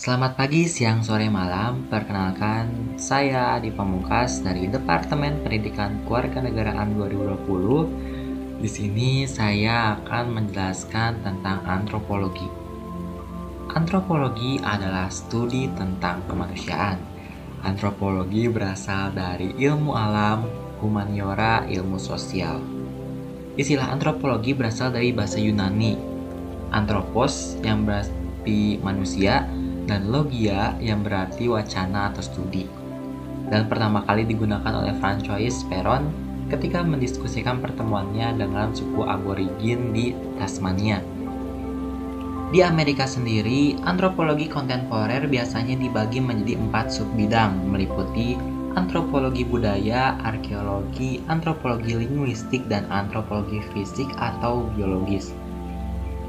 Selamat pagi, siang, sore, malam. Perkenalkan, saya Adi Pamungkas dari Departemen Pendidikan Kewarganegaraan 2020. Di sini saya akan menjelaskan tentang antropologi. Antropologi adalah studi tentang kemanusiaan. Antropologi berasal dari ilmu alam, humaniora, ilmu sosial. Istilah antropologi berasal dari bahasa Yunani, anthropos yang berarti manusia, dan logia yang berarti wacana atau studi. Dan pertama kali digunakan oleh Francois Peron ketika mendiskusikan pertemuannya dengan suku aborigin di Tasmania. Di Amerika sendiri, antropologi kontemporer biasanya dibagi menjadi empat subbidang, meliputi antropologi budaya, arkeologi, antropologi linguistik, dan antropologi fisik atau biologis.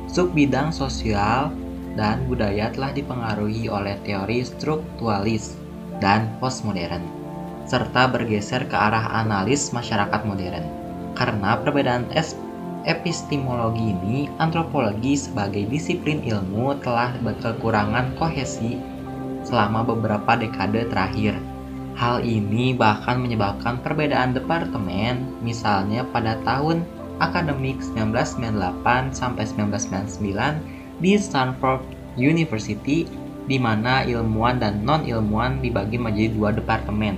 Subbidang sosial dan budaya telah dipengaruhi oleh teori struktualis dan postmodern, serta bergeser ke arah analis masyarakat modern. Karena perbedaan epistemologi ini, antropologi sebagai disiplin ilmu telah berkekurangan kohesi selama beberapa dekade terakhir. Hal ini bahkan menyebabkan perbedaan departemen, misalnya pada tahun akademik 1998 sampai 1999 di Stanford University di mana ilmuwan dan non-ilmuwan dibagi menjadi dua departemen.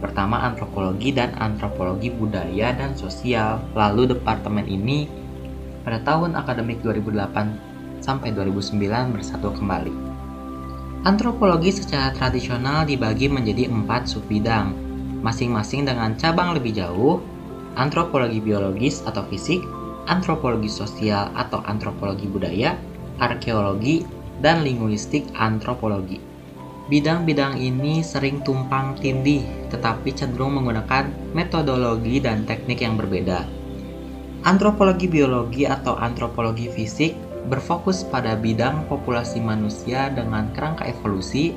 Pertama antropologi dan antropologi budaya dan sosial. Lalu departemen ini pada tahun akademik 2008 sampai 2009 bersatu kembali. Antropologi secara tradisional dibagi menjadi empat subbidang, masing-masing dengan cabang lebih jauh, antropologi biologis atau fisik, antropologi sosial atau antropologi budaya, arkeologi, dan linguistik antropologi. Bidang-bidang ini sering tumpang tindih, tetapi cenderung menggunakan metodologi dan teknik yang berbeda. Antropologi biologi atau antropologi fisik berfokus pada bidang populasi manusia dengan kerangka evolusi.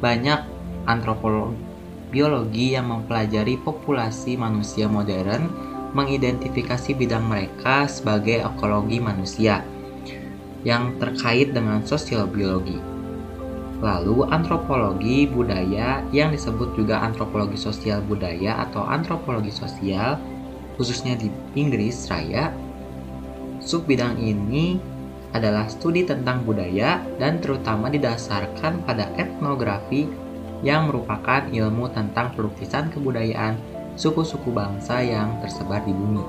Banyak antropologi biologi yang mempelajari populasi manusia modern mengidentifikasi bidang mereka sebagai ekologi manusia yang terkait dengan sosial biologi. Lalu antropologi budaya yang disebut juga antropologi sosial budaya atau antropologi sosial khususnya di Inggris Raya. Subbidang ini adalah studi tentang budaya dan terutama didasarkan pada etnografi yang merupakan ilmu tentang pelukiskan kebudayaan suku-suku bangsa yang tersebar di bumi.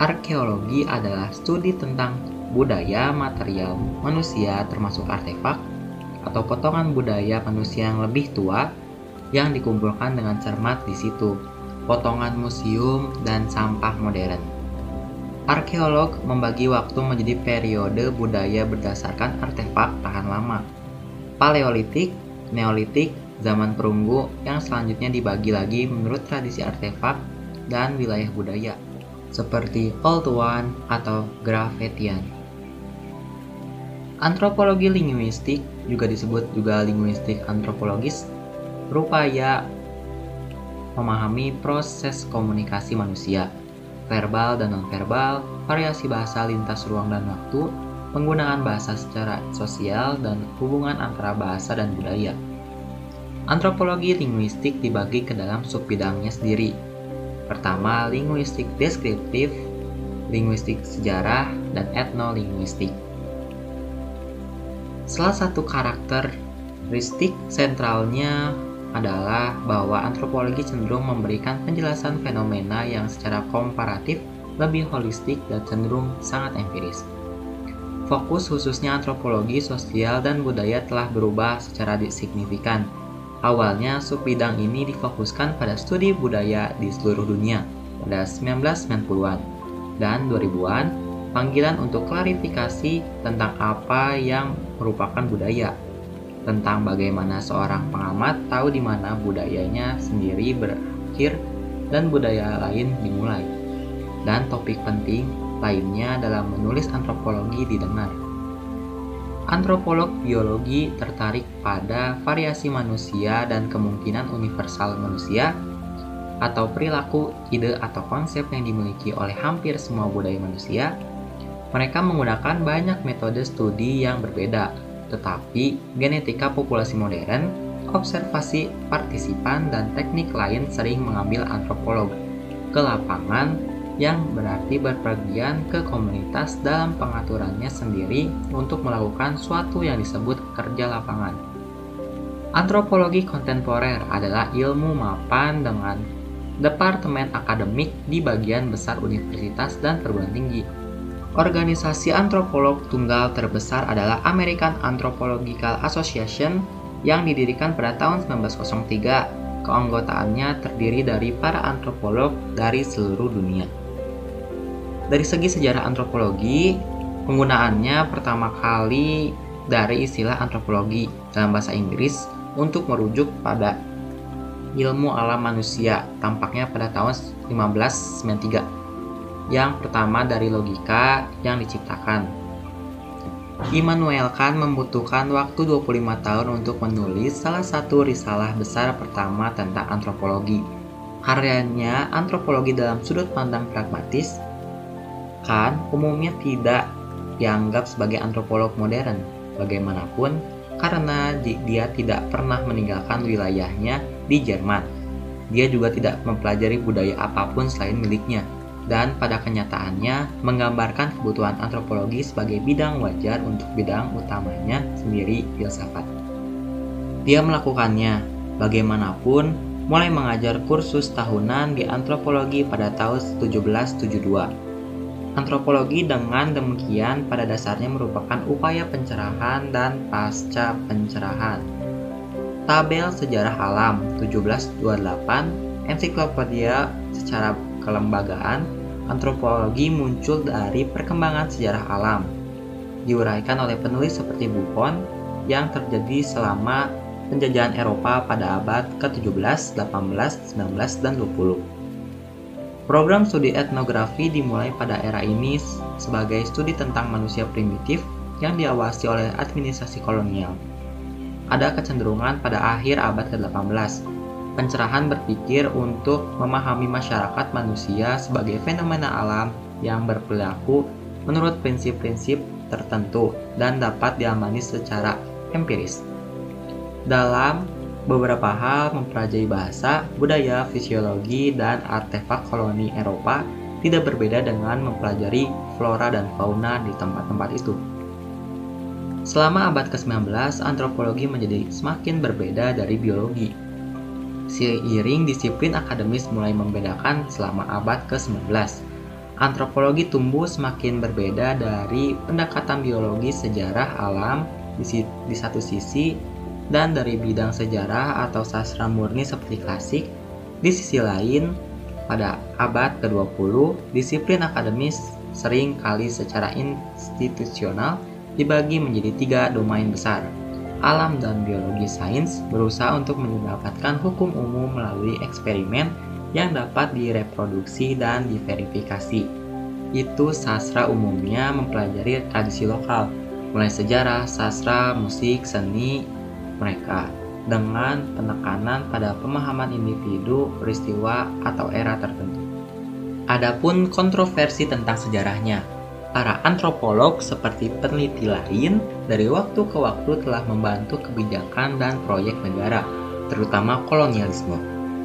Arkeologi adalah studi tentang budaya material manusia termasuk artefak atau potongan budaya manusia yang lebih tua yang dikumpulkan dengan cermat di situ, potongan museum dan sampah modern. Arkeolog membagi waktu menjadi periode budaya berdasarkan artefak tahan lama. Paleolitik, Neolitik, zaman perunggu yang selanjutnya dibagi lagi menurut tradisi artefak dan wilayah budaya, seperti Old One atau Gravettian. Antropologi linguistik juga disebut juga linguistik antropologis berupaya memahami proses komunikasi manusia, verbal dan nonverbal, variasi bahasa lintas ruang dan waktu, penggunaan bahasa secara sosial, dan hubungan antara bahasa dan budaya. Antropologi linguistik dibagi ke dalam subbidangnya sendiri. Pertama, linguistik deskriptif, linguistik sejarah, dan etnolinguistik. Salah satu karakteristik sentralnya adalah bahwa antropologi cenderung memberikan penjelasan fenomena yang secara komparatif lebih holistik dan cenderung sangat empiris. Fokus khususnya antropologi sosial dan budaya telah berubah secara signifikan. Awalnya subbidang ini difokuskan pada studi budaya di seluruh dunia pada 1990-an dan 2000-an panggilan untuk klarifikasi tentang apa yang merupakan budaya, tentang bagaimana seorang pengamat tahu di mana budayanya sendiri berakhir dan budaya lain dimulai. Dan topik penting lainnya dalam menulis antropologi didengar. Antropolog biologi tertarik pada variasi manusia dan kemungkinan universal manusia atau perilaku, ide, atau konsep yang dimiliki oleh hampir semua budaya manusia mereka menggunakan banyak metode studi yang berbeda, Tetapi genetika populasi modern, observasi partisipan, dan teknik lain sering mengambil antropolog ke lapangan yang berarti berpergian ke komunitas dalam pengaturannya sendiri untuk melakukan suatu yang disebut kerja lapangan. Antropologi kontemporer adalah ilmu mapan dengan departemen akademik di bagian besar universitas dan perguruan tinggi. Organisasi antropolog tunggal terbesar adalah American Anthropological Association yang didirikan pada tahun 1903. Keanggotaannya terdiri dari para antropolog dari seluruh dunia. Dari segi sejarah antropologi, penggunaannya pertama kali dari istilah antropologi dalam bahasa Inggris untuk merujuk pada ilmu alam manusia tampaknya pada tahun 1593 yang pertama dari logika yang diciptakan Immanuel Kant membutuhkan waktu 25 tahun untuk menulis salah satu risalah besar pertama tentang antropologi. Karyanya Antropologi dalam Sudut Pandang Pragmatis, Kant umumnya tidak dianggap sebagai antropolog modern. Bagaimanapun, karena dia tidak pernah meninggalkan wilayahnya di Jerman. Dia juga tidak mempelajari budaya apa pun selain miliknya, dan pada kenyataannya menggambarkan kebutuhan antropologi sebagai bidang wajar untuk bidang utamanya sendiri filsafat. Dia melakukannya, bagaimanapun, mulai mengajar kursus tahunan di antropologi pada tahun 1772 Antropologi dengan demikian pada dasarnya merupakan upaya pencerahan dan pasca pencerahan. Tabel Sejarah Alam 1728 Ensiklopedia secara kelembagaan antropologi muncul dari perkembangan sejarah alam diuraikan oleh penulis seperti Buffon yang terjadi selama penjajahan Eropa pada abad ke-17, 18, 19, dan 20. Program studi etnografi dimulai pada era ini sebagai studi tentang manusia primitif yang diawasi oleh administrasi kolonial. Ada kecenderungan pada akhir abad ke-18, pencerahan berpikir untuk memahami masyarakat manusia sebagai fenomena alam yang berperilaku menurut prinsip-prinsip tertentu dan dapat diamani secara empiris. Dalam beberapa hal mempelajari bahasa, budaya, fisiologi, dan artefak koloni Eropa tidak berbeda dengan mempelajari flora dan fauna di tempat-tempat itu. Selama abad ke-19, antropologi menjadi semakin berbeda dari biologi. Seiring disiplin akademis mulai membedakan selama abad ke-19, antropologi tumbuh semakin berbeda dari pendekatan biologi sejarah alam di, di satu sisi dan dari bidang sejarah atau sastra murni seperti klasik. Di sisi lain, pada abad ke-20, disiplin akademis sering kali secara institusional dibagi menjadi tiga domain besar. Alam dan biologi sains berusaha untuk mendapatkan hukum umum melalui eksperimen yang dapat direproduksi dan diverifikasi. Itu sastra umumnya mempelajari tradisi lokal, mulai sejarah, sastra, musik, seni, mereka dengan penekanan pada pemahaman individu, peristiwa, atau era tertentu. Adapun kontroversi tentang sejarahnya, para antropolog seperti peneliti lain dari waktu ke waktu telah membantu kebijakan dan proyek negara, terutama kolonialisme.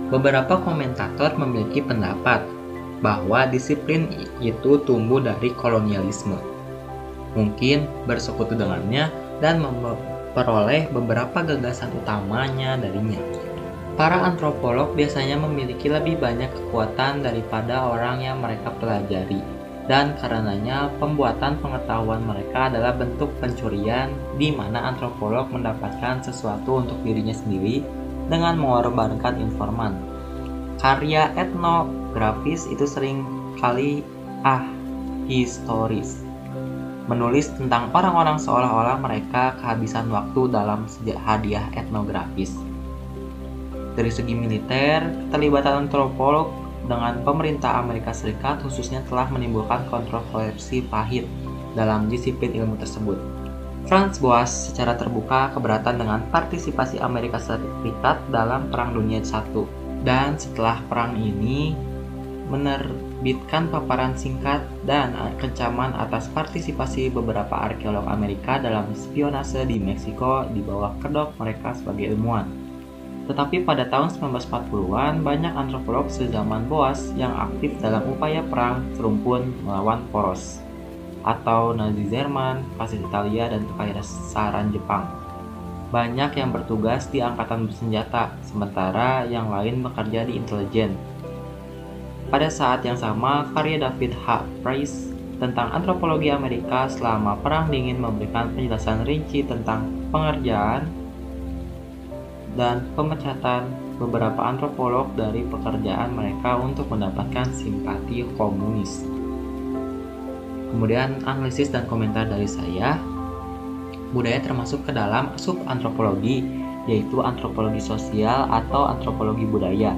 Beberapa komentator memiliki pendapat bahwa disiplin itu tumbuh dari kolonialisme. Mungkin bersekutu dengannya dan memperoleh beberapa gagasan utamanya darinya. Para antropolog biasanya memiliki lebih banyak kekuatan daripada orang yang mereka pelajari, dan karenanya pembuatan pengetahuan mereka adalah bentuk pencurian di mana antropolog mendapatkan sesuatu untuk dirinya sendiri dengan mengorbankan informan. Karya etnografis itu sering kali ah historis menulis tentang orang-orang seolah-olah mereka kehabisan waktu dalam hadiah etnografis. Dari segi militer, keterlibatan antropolog dengan pemerintah Amerika Serikat khususnya telah menimbulkan kontroversi pahit dalam disiplin ilmu tersebut. Franz Boas secara terbuka keberatan dengan partisipasi Amerika Serikat dalam Perang Dunia I dan setelah perang ini menerbitkan paparan singkat dan kecaman atas partisipasi beberapa arkeolog Amerika dalam spionase di Meksiko di bawah kedok mereka sebagai ilmuwan. Tetapi pada tahun 1940-an, banyak antropolog sezaman Boas yang aktif dalam upaya perang serumpun melawan Poros atau Nazi Jerman, fasis Italia, dan Kekaisaran Jepang. Banyak yang bertugas di angkatan bersenjata, sementara yang lain bekerja di intelijen. Pada saat yang sama, karya David H. Price tentang antropologi Amerika selama Perang Dingin memberikan penjelasan rinci tentang pengerjaan dan pemecatan beberapa antropolog dari pekerjaan mereka untuk mendapatkan simpati komunis. Kemudian analisis dan komentar dari saya, budaya termasuk ke dalam subantropologi, yaitu antropologi sosial atau antropologi budaya.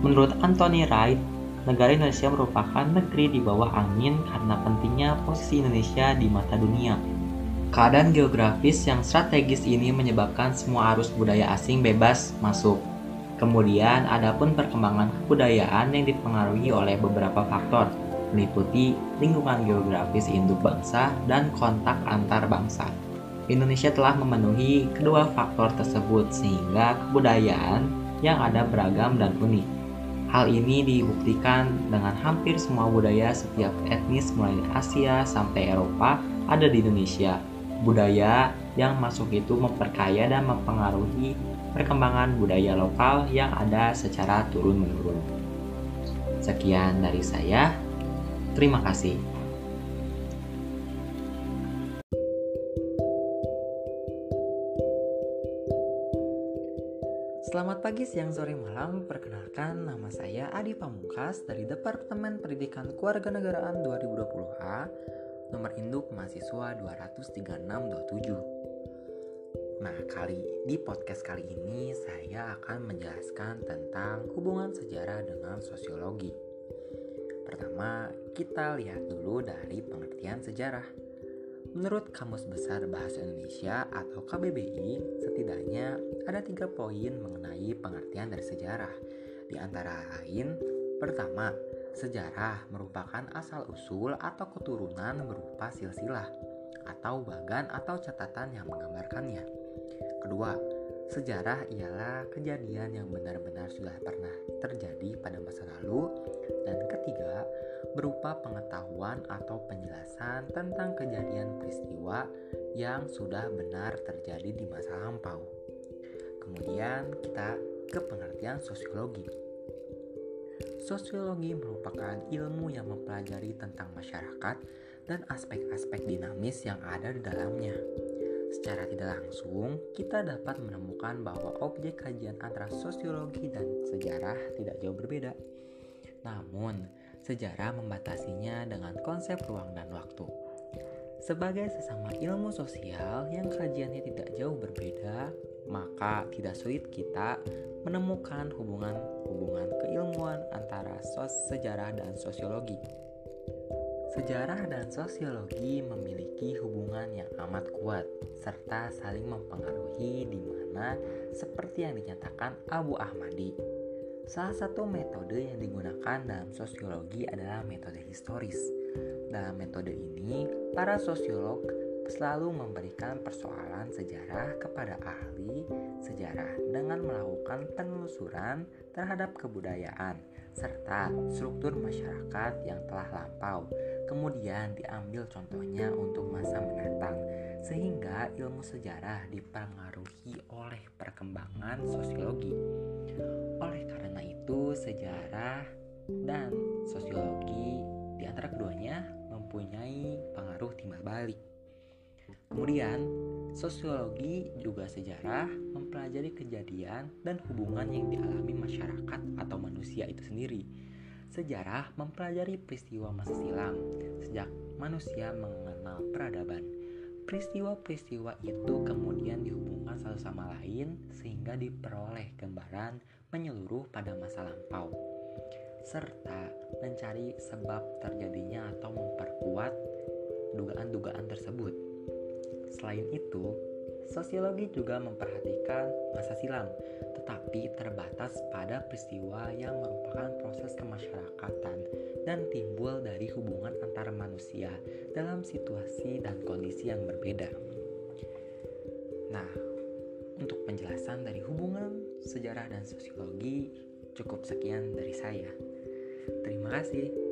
Menurut Anthony Wright, negara Indonesia merupakan negeri di bawah angin karena pentingnya posisi Indonesia di mata dunia. Keadaan geografis yang strategis ini menyebabkan semua arus budaya asing bebas masuk. Kemudian, ada pun perkembangan kebudayaan yang dipengaruhi oleh beberapa faktor, meliputi lingkungan geografis induk bangsa dan kontak antar bangsa. Indonesia telah memenuhi kedua faktor tersebut sehingga kebudayaan yang ada beragam dan unik. Hal ini dibuktikan dengan hampir semua budaya setiap etnis mulai Asia sampai Eropa ada di Indonesia. Budaya yang masuk itu memperkaya dan mempengaruhi perkembangan budaya lokal yang ada secara turun-menurun. Sekian dari saya. Terima kasih. Selamat pagi, siang, sore, malam. Perkenalkan, nama saya Adi Pamungkas dari Departemen Pendidikan Kewarganegaraan 2020A, nomor induk mahasiswa 23627. Nah, kali di podcast kali ini saya akan menjelaskan tentang hubungan sejarah dengan sosiologi. Pertama, kita lihat dulu dari pengertian sejarah. Menurut Kamus Besar Bahasa Indonesia atau KBBI, setidaknya ada tiga poin mengenai pengertian dari sejarah. Di antara lain, pertama, sejarah merupakan asal-usul atau keturunan berupa silsilah atau bagan atau catatan yang menggambarkannya. Kedua, sejarah ialah kejadian yang benar-benar sudah pernah terjadi pada masa lalu. Dan ketiga, berupa pengetahuan atau penjelasan tentang kejadian peristiwa yang sudah benar terjadi di masa lampau. Kemudian kita ke pengertian sosiologi. Sosiologi merupakan ilmu yang mempelajari tentang masyarakat dan aspek-aspek dinamis yang ada di dalamnya. Secara tidak langsung, kita dapat menemukan bahwa objek kajian antara sosiologi dan sejarah tidak jauh berbeda. Namun, sejarah membatasinya dengan konsep ruang dan waktu. Sebagai sesama ilmu sosial yang kajiannya tidak jauh berbeda, maka tidak sulit kita menemukan hubungan-hubungan keilmuan antara sos sejarah dan sosiologi. Sejarah dan sosiologi memiliki hubungan yang amat kuat serta saling mempengaruhi di mana seperti yang dinyatakan Abu Ahmadi Salah satu metode yang digunakan dalam sosiologi adalah metode historis. Dalam metode ini, para sosiolog selalu memberikan persoalan sejarah kepada ahli sejarah dengan melakukan penelusuran terhadap kebudayaan serta struktur masyarakat yang telah lampau. Kemudian diambil contohnya untuk masa mendatang, sehingga ilmu sejarah dipengaruhi oleh perkembangan sosiologi. Oleh karena itu, sejarah dan sosiologi di antara keduanya mempunyai pengaruh timbal balik. Kemudian, sosiologi juga sejarah mempelajari kejadian dan hubungan yang dialami masyarakat atau manusia itu sendiri. Sejarah mempelajari peristiwa masa silam sejak manusia mengenal peradaban. Peristiwa-peristiwa itu kemudian dihubungkan satu sama lain sehingga diperoleh gambaran menyeluruh pada masa lampau, serta mencari sebab terjadinya atau memperkuat dugaan-dugaan tersebut. Selain itu, Sosiologi juga memperhatikan masa silam, tetapi terbatas pada peristiwa yang merupakan proses kemasyarakatan dan timbul dari hubungan antara manusia dalam situasi dan kondisi yang berbeda. Nah, untuk penjelasan dari hubungan sejarah dan sosiologi cukup sekian dari saya. Terima kasih.